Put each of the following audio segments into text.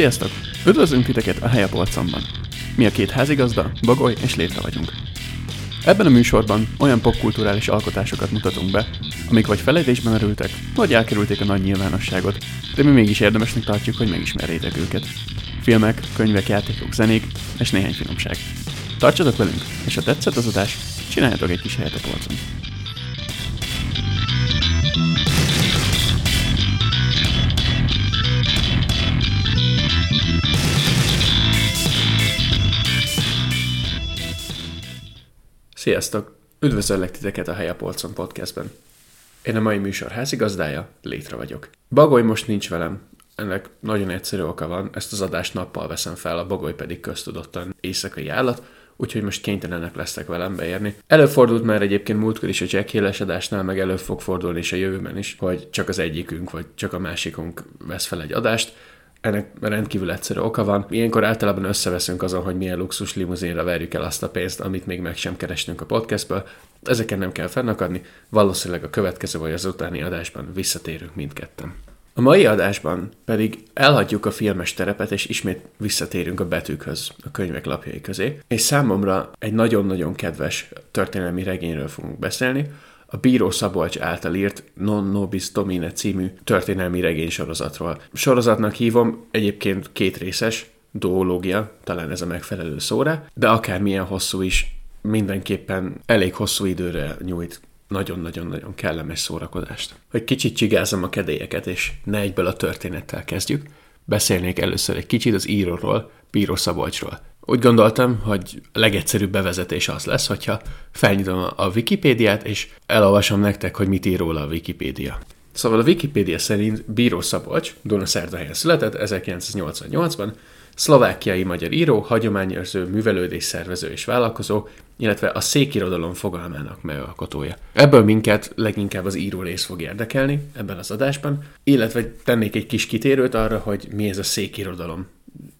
Sziasztok! Üdvözlünk titeket a Helyapolcomban. Mi a két házigazda, Bagoly és Létre vagyunk. Ebben a műsorban olyan popkulturális alkotásokat mutatunk be, amik vagy felejtésben merültek, vagy elkerülték a nagy nyilvánosságot, de mi mégis érdemesnek tartjuk, hogy megismerjétek őket. Filmek, könyvek, játékok, zenék és néhány finomság. Tartsatok velünk, és ha tetszett az adás, csináljatok egy kis helyet a polcon. Sziasztok! Üdvözöllek titeket a Helyapolcon podcastben. Én a mai műsor házigazdája, Létre vagyok. Bagoly most nincs velem, ennek nagyon egyszerű oka van, ezt az adást nappal veszem fel, a bagoly pedig köztudottan éjszakai állat, úgyhogy most kénytelenek lesznek velem beérni. Előfordult már egyébként múltkor is a Jack Hill adásnál, meg elő fog fordulni is a jövőben is, hogy csak az egyikünk, vagy csak a másikunk vesz fel egy adást, ennek rendkívül egyszerű oka van. Ilyenkor általában összeveszünk azon, hogy milyen luxus limuzinra verjük el azt a pénzt, amit még meg sem kerestünk a podcastből. Ezeken nem kell fennakadni, valószínűleg a következő vagy az utáni adásban visszatérünk mindketten. A mai adásban pedig elhagyjuk a filmes terepet, és ismét visszatérünk a betűkhöz, a könyvek lapjai közé, és számomra egy nagyon-nagyon kedves történelmi regényről fogunk beszélni, a Bíró Szabolcs által írt Non Nobis Domine című történelmi regénysorozatról. Sorozatnak hívom, egyébként két részes, duológia, talán ez a megfelelő szóra, de akármilyen hosszú is, mindenképpen elég hosszú időre nyújt nagyon-nagyon-nagyon kellemes szórakozást. Hogy kicsit csigázom a kedélyeket, és ne egyből a történettel kezdjük, beszélnék először egy kicsit az íróról, Bíró Szabolcsról. Úgy gondoltam, hogy a legegyszerűbb bevezetés az lesz, hogyha felnyitom a Wikipédiát, és elolvasom nektek, hogy mit ír róla a Wikipédia. Szóval a Wikipédia szerint Bíró Szabolcs, Dunaszerdahelyen született 1988-ban, szlovákiai magyar író, hagyományőrző, művelődés szervező és vállalkozó, illetve a székirodalom fogalmának megalkotója. Ebből minket leginkább az író rész fog érdekelni ebben az adásban, illetve tennék egy kis kitérőt arra, hogy mi ez a székirodalom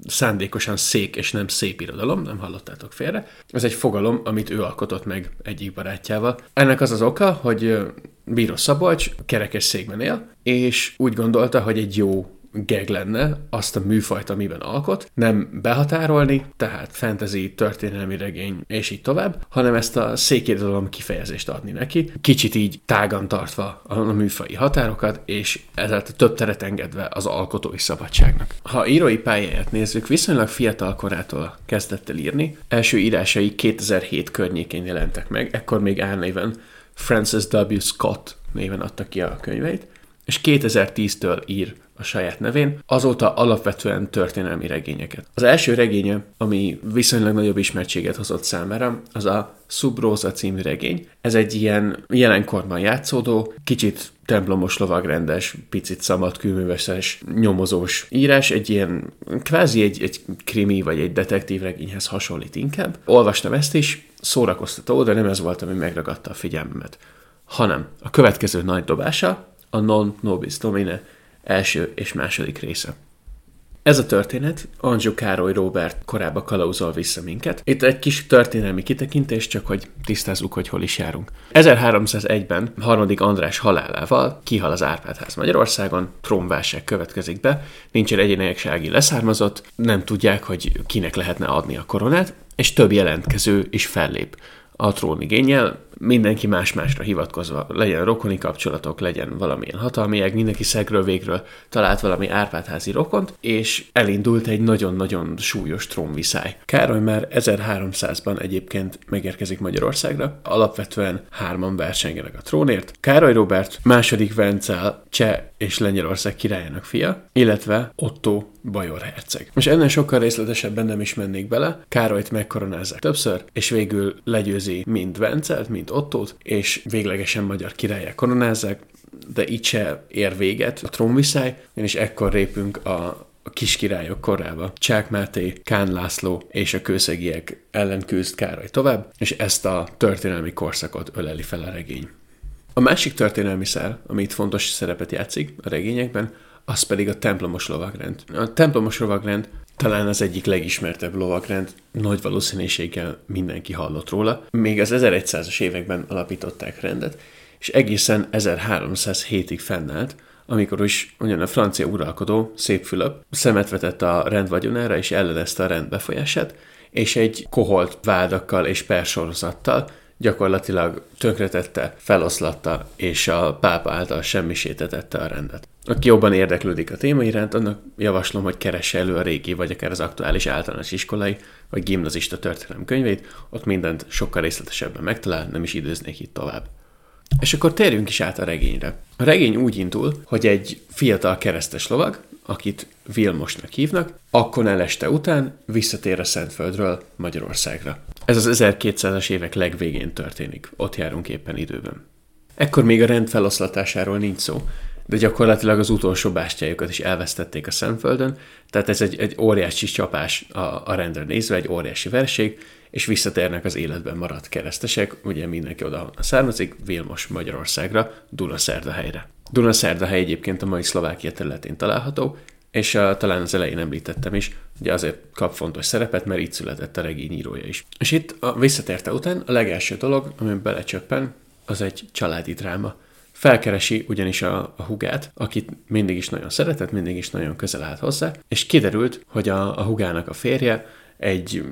szándékosan szék és nem szép irodalom, nem hallottátok félre. Ez egy fogalom, amit ő alkotott meg egyik barátjával. Ennek az az oka, hogy Bíró Szabolcs kerekes székben él, és úgy gondolta, hogy egy jó geg lenne azt a műfajt, amiben alkot, nem behatárolni, tehát fantasy, történelmi regény, és így tovább, hanem ezt a székirodalom kifejezést adni neki, kicsit így tágan tartva a műfai határokat, és ezáltal több teret engedve az alkotói szabadságnak. Ha írói pályáját nézzük, viszonylag fiatal korától kezdett el írni, első írásai 2007 környékén jelentek meg, ekkor még álnéven Francis W. Scott néven adta ki a könyveit, és 2010-től ír a saját nevén, azóta alapvetően történelmi regényeket. Az első regénye, ami viszonylag nagyobb ismertséget hozott számára, az a Subrosa című regény. Ez egy ilyen jelenkorban játszódó, kicsit templomos lovagrendes, picit szabad kőműveses, nyomozós írás, egy ilyen kvázi egy, egy krimi vagy egy detektív regényhez hasonlít inkább. Olvastam ezt is, szórakoztató, de nem ez volt, ami megragadta a figyelmemet. Hanem a következő nagy dobása, a Non Nobis Domine első és második része. Ez a történet Anzsó Károly Robert korába kalauzol vissza minket. Itt egy kis történelmi kitekintés, csak hogy tisztázzuk, hogy hol is járunk. 1301-ben harmadik András halálával kihal az Árpádház Magyarországon, trónválság következik be, nincsen egyénieksági leszármazott, nem tudják, hogy kinek lehetne adni a koronát, és több jelentkező is fellép a trónigényel, mindenki más-másra hivatkozva, legyen rokoni kapcsolatok, legyen valamilyen hatalmi ág, mindenki szegről végről talált valami árpádházi rokont, és elindult egy nagyon-nagyon súlyos trónviszály. Károly már 1300-ban egyébként megérkezik Magyarországra, alapvetően hárman versengenek a trónért. Károly Robert, második Vencel, cseh és Lengyelország királyának fia, illetve Otto Bajor herceg. Most ennél sokkal részletesebben nem is mennék bele, Károlyt megkoronázzák többször, és végül legyőzi mind Vencelt, mind Ottót, és véglegesen magyar királyá koronázzák, de így se ér véget a trónviszály, és ekkor répünk a, a kiskirályok korába. Csák Máté, Kán László és a kőszegiek ellen küzd Károly tovább, és ezt a történelmi korszakot öleli fel a regény. A másik történelmi szál, ami itt fontos szerepet játszik a regényekben, az pedig a templomos lovagrend. A templomos lovagrend talán az egyik legismertebb lovagrend, nagy valószínűséggel mindenki hallott róla. Még az 1100-as években alapították rendet, és egészen 1307-ig fennállt, amikor is ugyan a francia uralkodó, Szép Fülöp, szemet vetett a rend vagyonára és ellenezte a rend befolyását, és egy koholt vádakkal és persorozattal gyakorlatilag tönkretette, feloszlatta, és a pápa által semmisítetette a rendet. Aki jobban érdeklődik a téma iránt, annak javaslom, hogy keresse elő a régi, vagy akár az aktuális általános iskolai, vagy gimnazista történelem könyvét, ott mindent sokkal részletesebben megtalál, nem is időznék itt tovább. És akkor térjünk is át a regényre. A regény úgy indul, hogy egy fiatal keresztes lovag, akit Vilmosnak hívnak, akkor este után visszatér a Szentföldről Magyarországra. Ez az 1200-as évek legvégén történik, ott járunk éppen időben. Ekkor még a rend feloszlatásáról nincs szó, de gyakorlatilag az utolsó bástyájukat is elvesztették a Szentföldön, tehát ez egy, egy óriási csapás a, a rendre nézve, egy óriási verség, és visszatérnek az életben maradt keresztesek, ugye mindenki oda származik, Vilmos Magyarországra, Dunaszerdahelyre. Dunaszerdahely egyébként a mai Szlovákia területén található, és a, talán az elején említettem is, ugye azért kap fontos szerepet, mert itt született a regény írója is. És itt a visszatérte után a legelső dolog, ami belecsöppen, az egy családi dráma. Felkeresi ugyanis a, a hugát, akit mindig is nagyon szeretett, mindig is nagyon közel állt hozzá, és kiderült, hogy a, a hugának a férje egy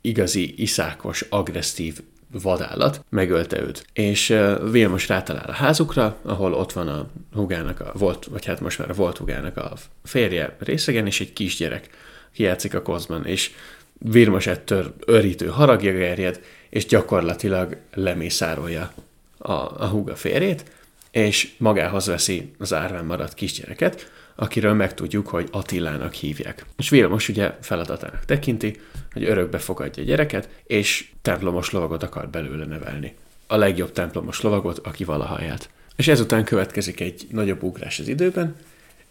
igazi, iszákos, agresszív vadállat, megölte őt. És uh, Vilmos rátalál a házukra, ahol ott van a hugának, a volt, vagy hát most már a volt hugának a férje részegen, és egy kisgyerek kijátszik a kozban, és Vilmos ettől örítő haragja gerjed, és gyakorlatilag lemészárolja a, a húga férjét, és magához veszi az árván maradt kisgyereket, akiről megtudjuk, hogy Attilának hívják. És Vilmos ugye feladatának tekinti, hogy örökbe fogadja a gyereket, és templomos lovagot akar belőle nevelni. A legjobb templomos lovagot, aki valaha élt. És ezután következik egy nagyobb ugrás az időben,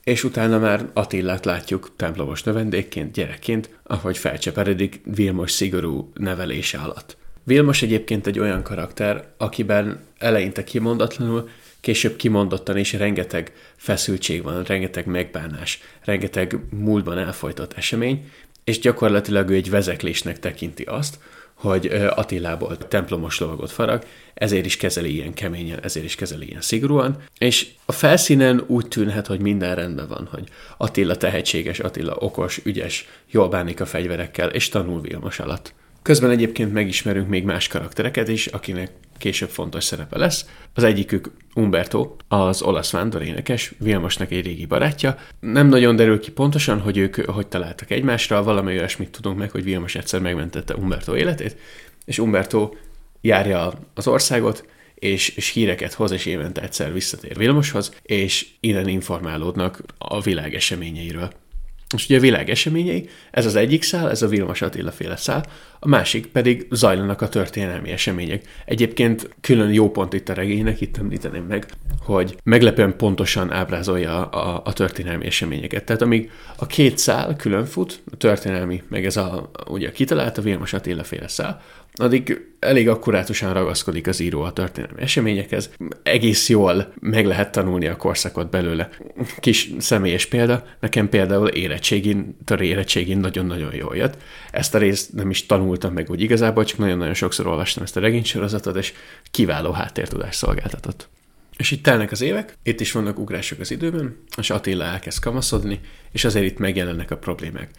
és utána már Attillát látjuk templomos növendékként, gyerekként, ahogy felcseperedik Vilmos szigorú nevelése alatt. Vilmos egyébként egy olyan karakter, akiben eleinte kimondatlanul, később kimondottan is rengeteg feszültség van, rengeteg megbánás, rengeteg múltban elfolytott esemény, és gyakorlatilag ő egy vezeklésnek tekinti azt, hogy Attilából templomos lovagot farag, ezért is kezeli ilyen keményen, ezért is kezeli ilyen szigorúan, és a felszínen úgy tűnhet, hogy minden rendben van, hogy Attila tehetséges, Attila okos, ügyes, jól bánik a fegyverekkel, és tanul Vilmos alatt. Közben egyébként megismerünk még más karaktereket is, akinek később fontos szerepe lesz. Az egyikük Umberto, az olasz vándorénekes, Vilmosnak egy régi barátja. Nem nagyon derül ki pontosan, hogy ők hogy találtak egymásra, valami olyasmit tudunk meg, hogy Vilmos egyszer megmentette Umberto életét, és Umberto járja az országot, és, és híreket hoz, és évente egyszer visszatér Vilmoshoz, és innen informálódnak a világ eseményeiről. És ugye a világ eseményei, ez az egyik szál, ez a Vilmos Attila féle szál, a másik pedig zajlanak a történelmi események. Egyébként külön jó pont itt a regénynek, itt említeném meg, hogy meglepően pontosan ábrázolja a, a történelmi eseményeket. Tehát amíg a két szál külön fut, a történelmi, meg ez a, ugye a kitalált, a Vilmos Attila féle szál, addig elég akkurátusan ragaszkodik az író a történelmi eseményekhez. Egész jól meg lehet tanulni a korszakot belőle. Kis személyes példa, nekem például érettségin, tör érettségin nagyon-nagyon jól jött. Ezt a részt nem is tanultam meg úgy igazából, csak nagyon-nagyon sokszor olvastam ezt a regénysorozatot, és kiváló háttértudást szolgáltatott. És itt telnek az évek, itt is vannak ugrások az időben, és Attila elkezd kamaszodni, és azért itt megjelennek a problémák.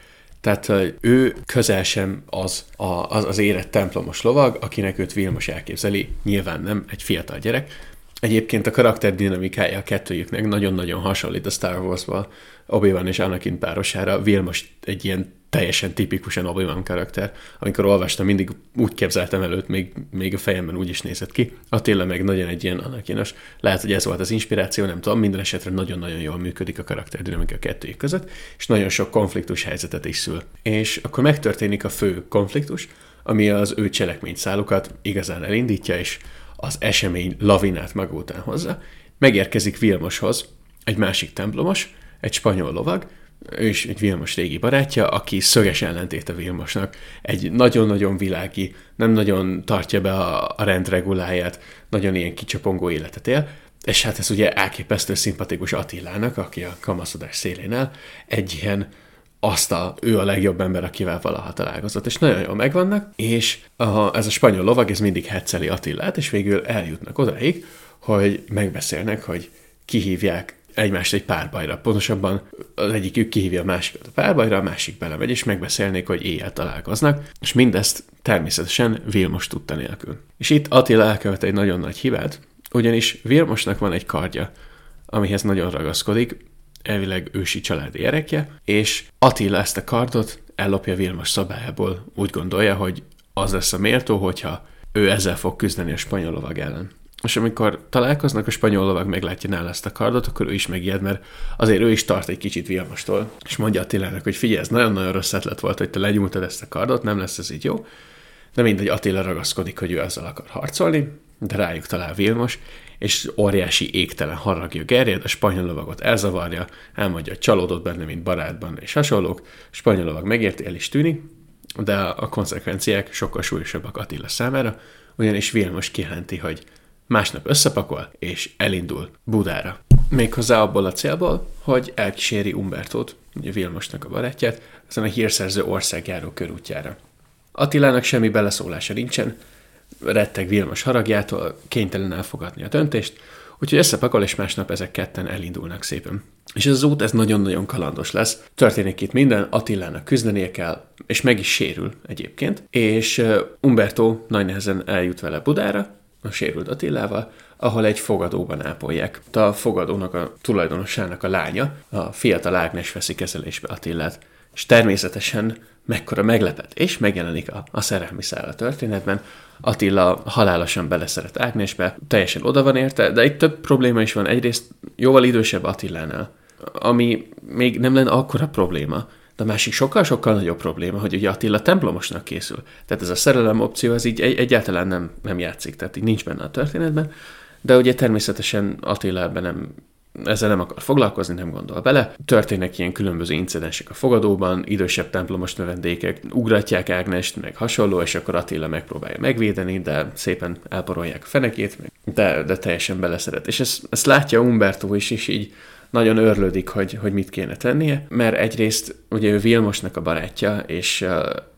Tehát ő közel sem az, a, az, az érett templomos lovag, akinek őt Vilmos elképzeli, nyilván nem egy fiatal gyerek. Egyébként a karakter dinamikája a kettőjüknek nagyon-nagyon hasonlít a Star Wars-val, Obi-Wan és Anakin párosára. Vilmos egy ilyen teljesen tipikusan obi karakter. Amikor olvastam, mindig úgy képzeltem előtt, még, még a fejemben úgy is nézett ki. Attila meg nagyon egy ilyen anakinos. Lehet, hogy ez volt az inspiráció, nem tudom, minden esetre nagyon-nagyon jól működik a karakter dinamika a kettőjük között, és nagyon sok konfliktus helyzetet is szül. És akkor megtörténik a fő konfliktus, ami az ő cselekményszálukat igazán elindítja, és az esemény lavinát maga után hozza. Megérkezik Vilmoshoz egy másik templomos, egy spanyol lovag, ő is egy Vilmos régi barátja, aki szöges ellentét a Vilmosnak. Egy nagyon-nagyon világi, nem nagyon tartja be a, a rendreguláját, nagyon ilyen kicsapongó életet él, és hát ez ugye elképesztő szimpatikus Attilának, aki a kamaszodás szélén áll, egy ilyen azt ő a legjobb ember, akivel valaha találkozott, és nagyon jól megvannak, és a, ez a spanyol lovag, ez mindig hetszeli Attilát, és végül eljutnak odaig, hogy megbeszélnek, hogy kihívják egymást egy párbajra. Pontosabban az egyikük kihívja a másikat a párbajra, a másik belemegy, és megbeszélnék, hogy éjjel találkoznak, és mindezt természetesen Vilmos tudta nélkül. És itt Attila elkövet egy nagyon nagy hibát, ugyanis Vilmosnak van egy kardja, amihez nagyon ragaszkodik, elvileg ősi családi gyerekje, és Attila ezt a kardot ellopja Vilmos szabályából. Úgy gondolja, hogy az lesz a méltó, hogyha ő ezzel fog küzdeni a spanyol lovag ellen. És amikor találkoznak, a spanyol lovag meglátja nála ezt a kardot, akkor ő is megijed, mert azért ő is tart egy kicsit Vilmostól, és mondja Attilának, hogy figyelj, ez nagyon-nagyon rossz ötlet volt, hogy te legyújtad ezt a kardot, nem lesz ez így jó. De mindegy, Attila ragaszkodik, hogy ő ezzel akar harcolni, de rájuk talál Vilmos, és óriási égtelen haragja gerjed, a spanyol lovagot elzavarja, elmondja, csalódott benne, mint barátban, és hasonlók, a spanyol lovag megérti, el is tűnik, de a konzekvenciák sokkal súlyosabbak Attila számára, ugyanis Vilmos kijelenti, hogy másnap összepakol, és elindul Budára. Méghozzá abból a célból, hogy elkíséri Umbertót, ugye Vilmosnak a barátját, ezen a hírszerző országjáró körútjára. Attilának semmi beleszólása nincsen, retteg Vilmos haragjától, kénytelen elfogadni a döntést, úgyhogy összepakol, és másnap ezek ketten elindulnak szépen. És ez az út, ez nagyon-nagyon kalandos lesz. Történik itt minden, Attilának küzdenie kell, és meg is sérül egyébként, és Umberto nagy nehezen eljut vele Budára, a sérült Attilával, ahol egy fogadóban ápolják. A fogadónak a tulajdonosának a lánya, a fiatal Ágnes veszi kezelésbe Attillát. És természetesen mekkora meglepet, és megjelenik a, a szerelmi szál a történetben. Attila halálosan beleszeret Ágnesbe, teljesen oda van érte, de itt több probléma is van. Egyrészt jóval idősebb Attilánál, ami még nem lenne akkora probléma, de a másik sokkal-sokkal nagyobb probléma, hogy ugye Attila templomosnak készül. Tehát ez a szerelem opció, ez így egy, egyáltalán nem, nem játszik, tehát így nincs benne a történetben. De ugye természetesen Attila ebben nem ezzel nem akar foglalkozni, nem gondol bele. Történnek ilyen különböző incidensek a fogadóban, idősebb templomos növendékek ugratják Ágnest, meg hasonló, és akkor Attila megpróbálja megvédeni, de szépen elporolják a fenekét, de, de teljesen beleszeret. És ezt, ezt látja Umberto is, és így nagyon örlődik, hogy, hogy mit kéne tennie, mert egyrészt ugye ő Vilmosnak a barátja, és uh,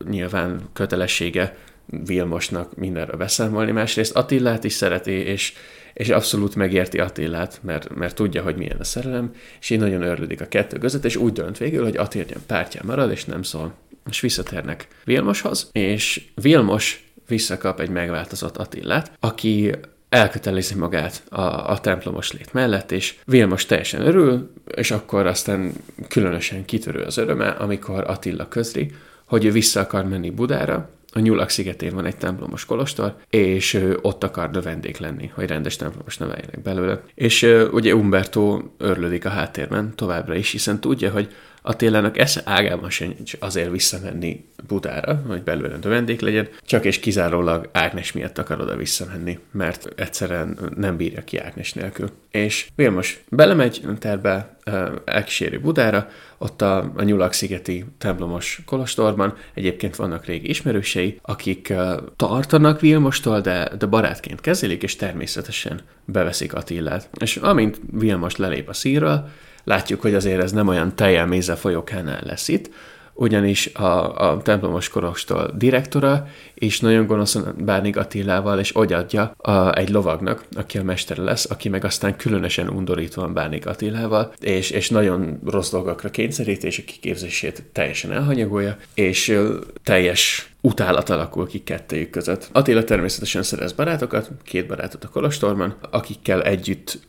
nyilván kötelessége Vilmosnak mindenre beszámolni, másrészt Attillát is szereti, és és abszolút megérti Attillát, mert, mert tudja, hogy milyen a szerelem, és így nagyon örlődik a kettő között, és úgy dönt végül, hogy Attila pártján marad, és nem szól. És visszatérnek Vilmoshoz, és Vilmos visszakap egy megváltozott Attillát, aki elkötelezi magát a, a templomos lét mellett, és Vilmos teljesen örül, és akkor aztán különösen kitörő az öröme, amikor Attila közli, hogy ő vissza akar menni Budára, a Nyulak szigetén van egy templomos kolostor, és ott akar növendék lenni, hogy rendes templomos neveljenek belőle. És ugye Umberto örlődik a háttérben továbbra is, hiszen tudja, hogy Attilának esze ágában sem azért visszamenni Budára, hogy belőle vendég legyen, csak és kizárólag Ágnes miatt akar oda visszamenni, mert egyszerűen nem bírja ki Ágnes nélkül. És Vilmos belemegy terbe, elkíséri Budára, ott a, a Nyulak-szigeti templomos kolostorban egyébként vannak régi ismerősei, akik tartanak Vilmostól, de, de barátként kezelik, és természetesen beveszik Attillát. És amint Vilmos lelép a szírral, látjuk, hogy azért ez nem olyan teljel méze folyókánál lesz itt, ugyanis a, a templomos korostól direktora, és nagyon gonoszan bánik Attilával, és ogyadja egy lovagnak, aki a mestere lesz, aki meg aztán különösen undorítóan bánik Attilával, és, és nagyon rossz dolgokra kényszerít, és a kiképzését teljesen elhanyagolja, és teljes utálat alakul ki kettőjük között. Attila természetesen szerez barátokat, két barátot a Kolostorban, akikkel együtt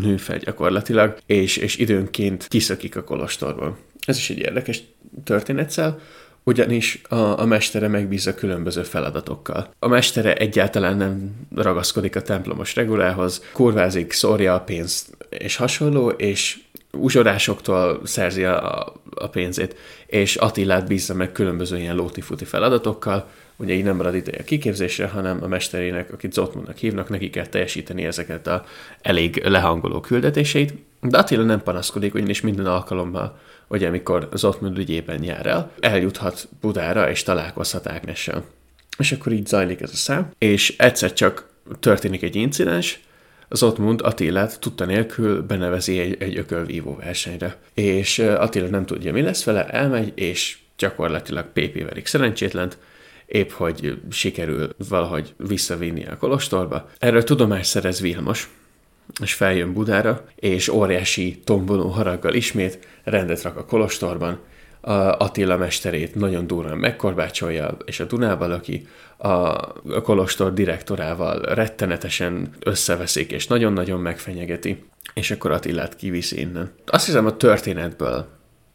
nő fel gyakorlatilag, és, és időnként kiszökik a kolostorból. Ez is egy érdekes történetszel, ugyanis a, a mestere megbízza különböző feladatokkal. A mestere egyáltalán nem ragaszkodik a templomos regulához, kurvázik, szórja a pénzt és hasonló, és uzsorásoktól szerzi a, a pénzét, és Attilát bízza meg különböző ilyen lótifuti feladatokkal, ugye így nem marad ideje a kiképzésre, hanem a mesterének, akit Zotmundnak hívnak, neki kell teljesíteni ezeket a elég lehangoló küldetéseit. De Attila nem panaszkodik, ugyanis minden alkalommal, hogy amikor Zotmund ügyében jár el, eljuthat Budára és találkozhat Ágnessel. És akkor így zajlik ez a szám, és egyszer csak történik egy incidens, az Ottmund Attilát tudta nélkül benevezi egy, egy ökölvívó versenyre. És Attila nem tudja, mi lesz vele, elmegy, és gyakorlatilag PP verik szerencsétlent, épp hogy sikerül valahogy visszavinni a kolostorba. Erről tudomást szerez Vilmos, és feljön Budára, és óriási tomboló haraggal ismét rendet rak a kolostorban, a Attila mesterét nagyon durván megkorbácsolja, és a Dunával, aki a kolostor direktorával rettenetesen összeveszik, és nagyon-nagyon megfenyegeti, és akkor Attilát kiviszi innen. Azt hiszem a történetből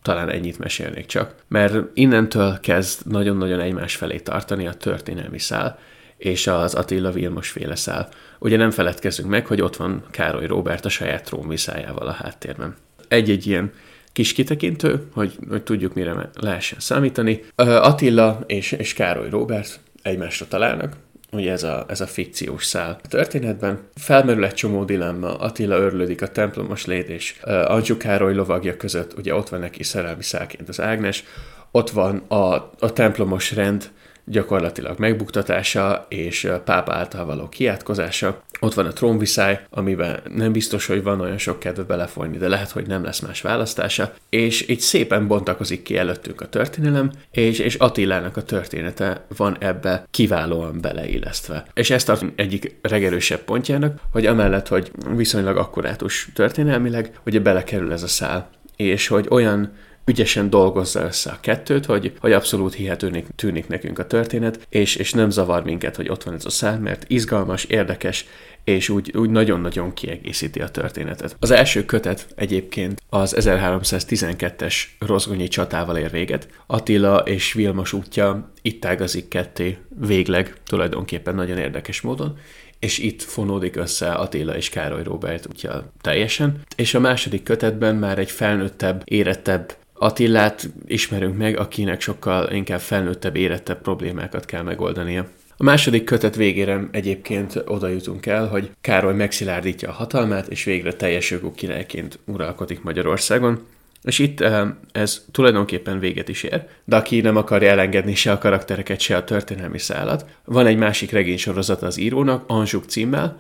talán ennyit mesélnék csak, mert innentől kezd nagyon-nagyon egymás felé tartani a történelmi szál, és az Attila Vilmos féle szál. Ugye nem feledkezzünk meg, hogy ott van Károly Róbert a saját trónviszájával a háttérben. Egy-egy ilyen kis kitekintő, hogy, hogy tudjuk, mire lehessen számítani. Attila és, és Károly Róbert egymásra találnak, ugye ez a, ez a fikciós szál a történetben. Felmerül egy csomó dilemma, Attila örlődik a templomos léd és uh, Anzsú Károly lovagja között, ugye ott van neki szerelmi szálként az Ágnes, ott van a, a templomos rend, gyakorlatilag megbuktatása és pápa által való kiátkozása. Ott van a trónviszály, amiben nem biztos, hogy van olyan sok kedve belefolyni, de lehet, hogy nem lesz más választása. És így szépen bontakozik ki előttünk a történelem, és, és Attilának a története van ebbe kiválóan beleillesztve. És ezt tartom egyik legerősebb pontjának, hogy amellett, hogy viszonylag akkurátus történelmileg, ugye belekerül ez a szál, és hogy olyan ügyesen dolgozza össze a kettőt, hogy, hogy abszolút hihetőnek tűnik nekünk a történet, és, és nem zavar minket, hogy ott van ez a szál, mert izgalmas, érdekes, és úgy, úgy nagyon-nagyon kiegészíti a történetet. Az első kötet egyébként az 1312-es rozgonyi csatával ér véget. Attila és Vilmos útja itt ágazik ketté végleg, tulajdonképpen nagyon érdekes módon, és itt fonódik össze Attila és Károly Róbert útja teljesen. És a második kötetben már egy felnőttebb, érettebb Attillát ismerünk meg, akinek sokkal inkább felnőttebb, érettebb problémákat kell megoldania. A második kötet végére egyébként oda jutunk el, hogy Károly megszilárdítja a hatalmát, és végre teljes jogú királyként uralkodik Magyarországon. És itt eh, ez tulajdonképpen véget is ér, de aki nem akarja elengedni se a karaktereket, se a történelmi szállat, van egy másik regénysorozat az írónak, Anzsuk címmel,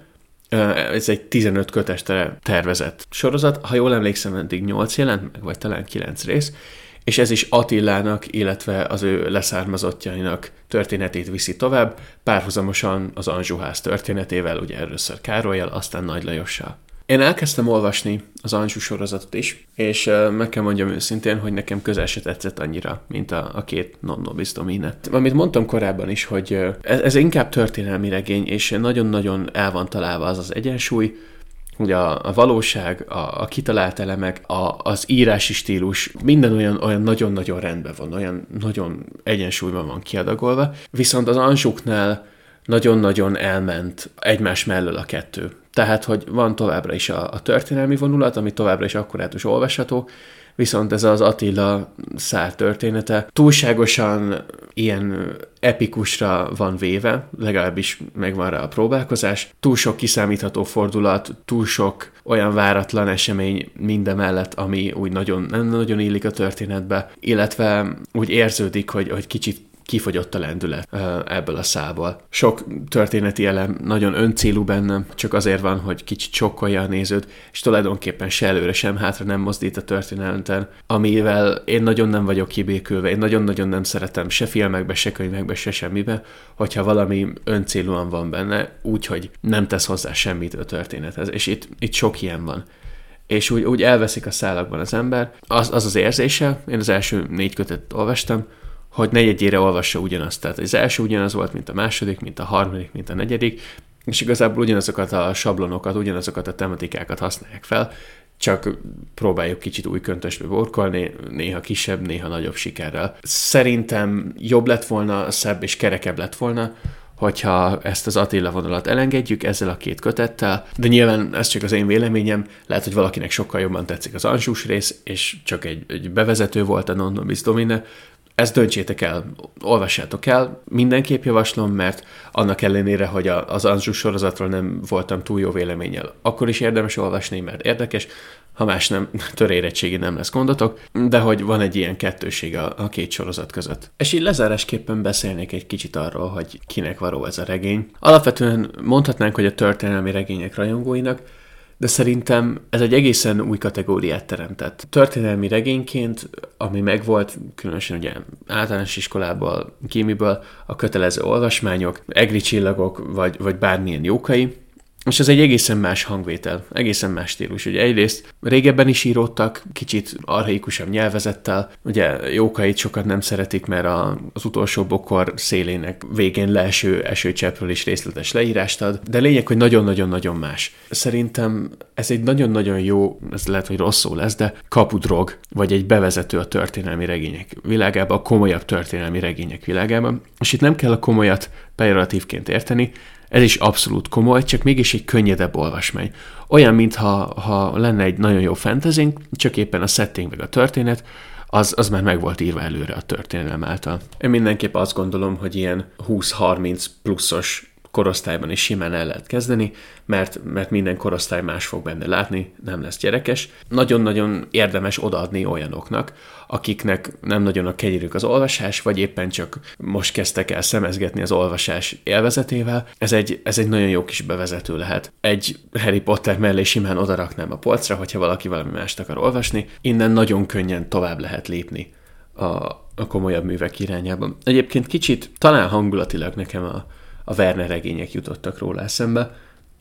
ez egy 15 kötesre tervezett sorozat. Ha jól emlékszem, eddig 8 jelent meg, vagy talán 9 rész, és ez is Attilának, illetve az ő leszármazottjainak történetét viszi tovább, párhuzamosan az Anzsuház történetével, ugye először Károlyjal, aztán Nagy Lajossal. Én elkezdtem olvasni az Anzsú sorozatot is, és meg kell mondjam őszintén, hogy nekem közel se tetszett annyira, mint a, a két non nobis domine. Amit mondtam korábban is, hogy ez, ez inkább történelmi regény, és nagyon-nagyon el van találva az az egyensúly, hogy a, a valóság, a, a kitalált elemek, a, az írási stílus, minden olyan, olyan nagyon-nagyon rendben van, olyan nagyon egyensúlyban van kiadagolva, viszont az Anzsuknál nagyon-nagyon elment egymás mellől a kettő. Tehát, hogy van továbbra is a, a történelmi vonulat, ami továbbra is akkurátus olvasható, viszont ez az Attila szár története túlságosan ilyen epikusra van véve, legalábbis megvan rá a próbálkozás, túl sok kiszámítható fordulat, túl sok olyan váratlan esemény mindemellett, ami úgy nagyon, nem nagyon illik a történetbe, illetve úgy érződik, hogy, hogy kicsit kifogyott a lendület ebből a szából. Sok történeti elem nagyon öncélú benne, csak azért van, hogy kicsit sokkolja a nézőt, és tulajdonképpen se előre, sem hátra nem mozdít a történeten, amivel én nagyon nem vagyok kibékülve, én nagyon-nagyon nem szeretem se filmekbe, se könyvekbe, se semmibe, hogyha valami öncélúan van benne, úgyhogy nem tesz hozzá semmit a történethez, és itt, itt sok ilyen van és úgy, úgy elveszik a szálakban az ember. Az, az az érzése, én az első négy kötetet olvastam, hogy negyedjére olvassa ugyanazt. Tehát az első ugyanaz volt, mint a második, mint a harmadik, mint a negyedik, és igazából ugyanazokat a sablonokat, ugyanazokat a tematikákat használják fel, csak próbáljuk kicsit új köntösbe borkolni, néha kisebb, néha nagyobb sikerrel. Szerintem jobb lett volna, szebb és kerekebb lett volna, hogyha ezt az Attila vonalat elengedjük ezzel a két kötettel, de nyilván ez csak az én véleményem, lehet, hogy valakinek sokkal jobban tetszik az Ansús rész, és csak egy, egy bevezető volt a Non Nobis Domine, ezt döntsétek el, olvassátok el, mindenképp javaslom, mert annak ellenére, hogy az Anzsú sorozatról nem voltam túl jó véleménnyel, akkor is érdemes olvasni, mert érdekes, ha más nem, törérettségi nem lesz gondotok, de hogy van egy ilyen kettőség a, a két sorozat között. És így lezárásképpen beszélnék egy kicsit arról, hogy kinek való ez a regény. Alapvetően mondhatnánk, hogy a történelmi regények rajongóinak, de szerintem ez egy egészen új kategóriát teremtett. Történelmi regényként, ami megvolt, különösen ugye általános iskolából, kémiből, a kötelező olvasmányok, egri csillagok, vagy, vagy bármilyen jókai, és ez egy egészen más hangvétel, egészen más stílus. Ugye egyrészt régebben is íródtak, kicsit arhaikusabb nyelvezettel, ugye Jókait sokat nem szeretik, mert a, az utolsó bokor szélének végén leeső esőcseppről is részletes leírást ad, de lényeg, hogy nagyon-nagyon-nagyon más. Szerintem ez egy nagyon-nagyon jó, ez lehet, hogy rossz szó lesz, de kapudrog, vagy egy bevezető a történelmi regények világába, a komolyabb történelmi regények világában. És itt nem kell a komolyat pejoratívként érteni, ez is abszolút komoly, csak mégis egy könnyedebb olvasmány. Olyan, mintha ha lenne egy nagyon jó fantasyink, csak éppen a setting meg a történet, az, az már meg volt írva előre a történelem által. Én mindenképp azt gondolom, hogy ilyen 20-30 pluszos korosztályban is simán el lehet kezdeni, mert, mert minden korosztály más fog benne látni, nem lesz gyerekes. Nagyon-nagyon érdemes odaadni olyanoknak, akiknek nem nagyon a kegyérük az olvasás, vagy éppen csak most kezdtek el szemezgetni az olvasás élvezetével. Ez egy, ez egy nagyon jó kis bevezető lehet. Egy Harry Potter mellé simán odaraknám a polcra, hogyha valaki valami mást akar olvasni. Innen nagyon könnyen tovább lehet lépni a, a komolyabb művek irányában. Egyébként kicsit, talán hangulatilag nekem a, a Werner regények jutottak róla eszembe.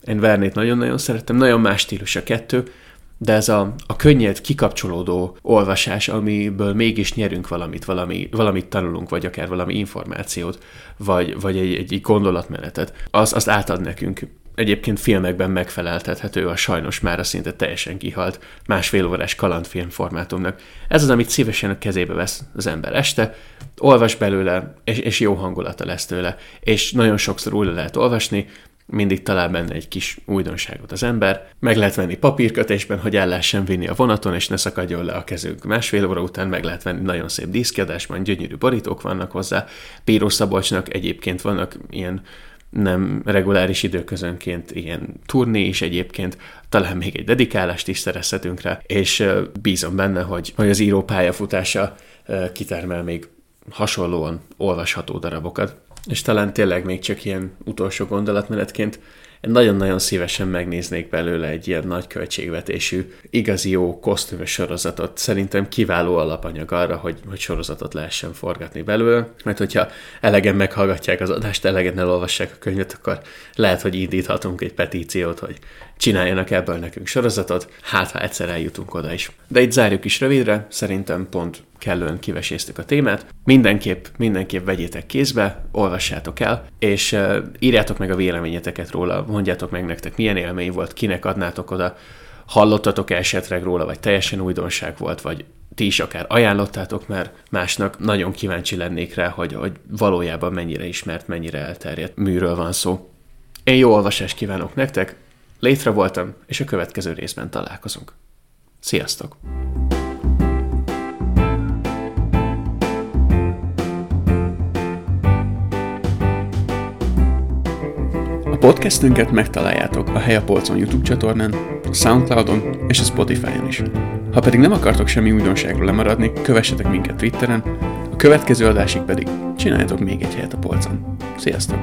Én Vernét nagyon-nagyon szerettem, nagyon más stílus a kettő, de ez a, a könnyed, kikapcsolódó olvasás, amiből mégis nyerünk valamit, valami, valamit tanulunk, vagy akár valami információt, vagy, vagy egy, egy gondolatmenetet, az, azt átad nekünk. Egyébként filmekben megfeleltethető a sajnos már a szinte teljesen kihalt másfél órás kalandfilm formátumnak. Ez az, amit szívesen a kezébe vesz az ember este, olvas belőle, és, és jó hangulata lesz tőle, és nagyon sokszor újra lehet olvasni, mindig talál benne egy kis újdonságot az ember. Meg lehet venni papírkötésben, hogy el lehessen vinni a vonaton, és ne szakadjon le a kezünk. Másfél óra után meg lehet venni nagyon szép díszkiadásban, gyönyörű borítók vannak hozzá. Píró Szabolcsnak egyébként vannak ilyen nem reguláris időközönként ilyen turné is egyébként, talán még egy dedikálást is szerezhetünk rá, és bízom benne, hogy, hogy az író pályafutása kitermel még hasonlóan olvasható darabokat. És talán tényleg még csak ilyen utolsó gondolatmenetként nagyon-nagyon szívesen megnéznék belőle egy ilyen nagy költségvetésű, igazi jó kosztümös sorozatot. Szerintem kiváló alapanyag arra, hogy, hogy sorozatot lehessen forgatni belőle, mert hogyha elegen meghallgatják az adást, elegen elolvassák a könyvet, akkor lehet, hogy indíthatunk egy petíciót, hogy csináljanak ebből nekünk sorozatot, hát ha egyszer eljutunk oda is. De itt zárjuk is rövidre, szerintem pont kellően kiveséztük a témát. Mindenképp, mindenképp vegyétek kézbe, olvassátok el, és uh, írjátok meg a véleményeteket róla, mondjátok meg nektek, milyen élmény volt, kinek adnátok oda, hallottatok esetleg róla, vagy teljesen újdonság volt, vagy ti is akár ajánlottátok már másnak, nagyon kíváncsi lennék rá, hogy, hogy valójában mennyire ismert, mennyire elterjedt műről van szó. Én jó olvasást kívánok nektek, létre voltam, és a következő részben találkozunk. Sziasztok! A podcastünket megtaláljátok a Hely a Polcon YouTube csatornán, a Soundcloudon és a Spotify-on is. Ha pedig nem akartok semmi újdonságról lemaradni, kövessetek minket Twitteren, a következő adásig pedig csináljatok még egy helyet a polcon. Sziasztok!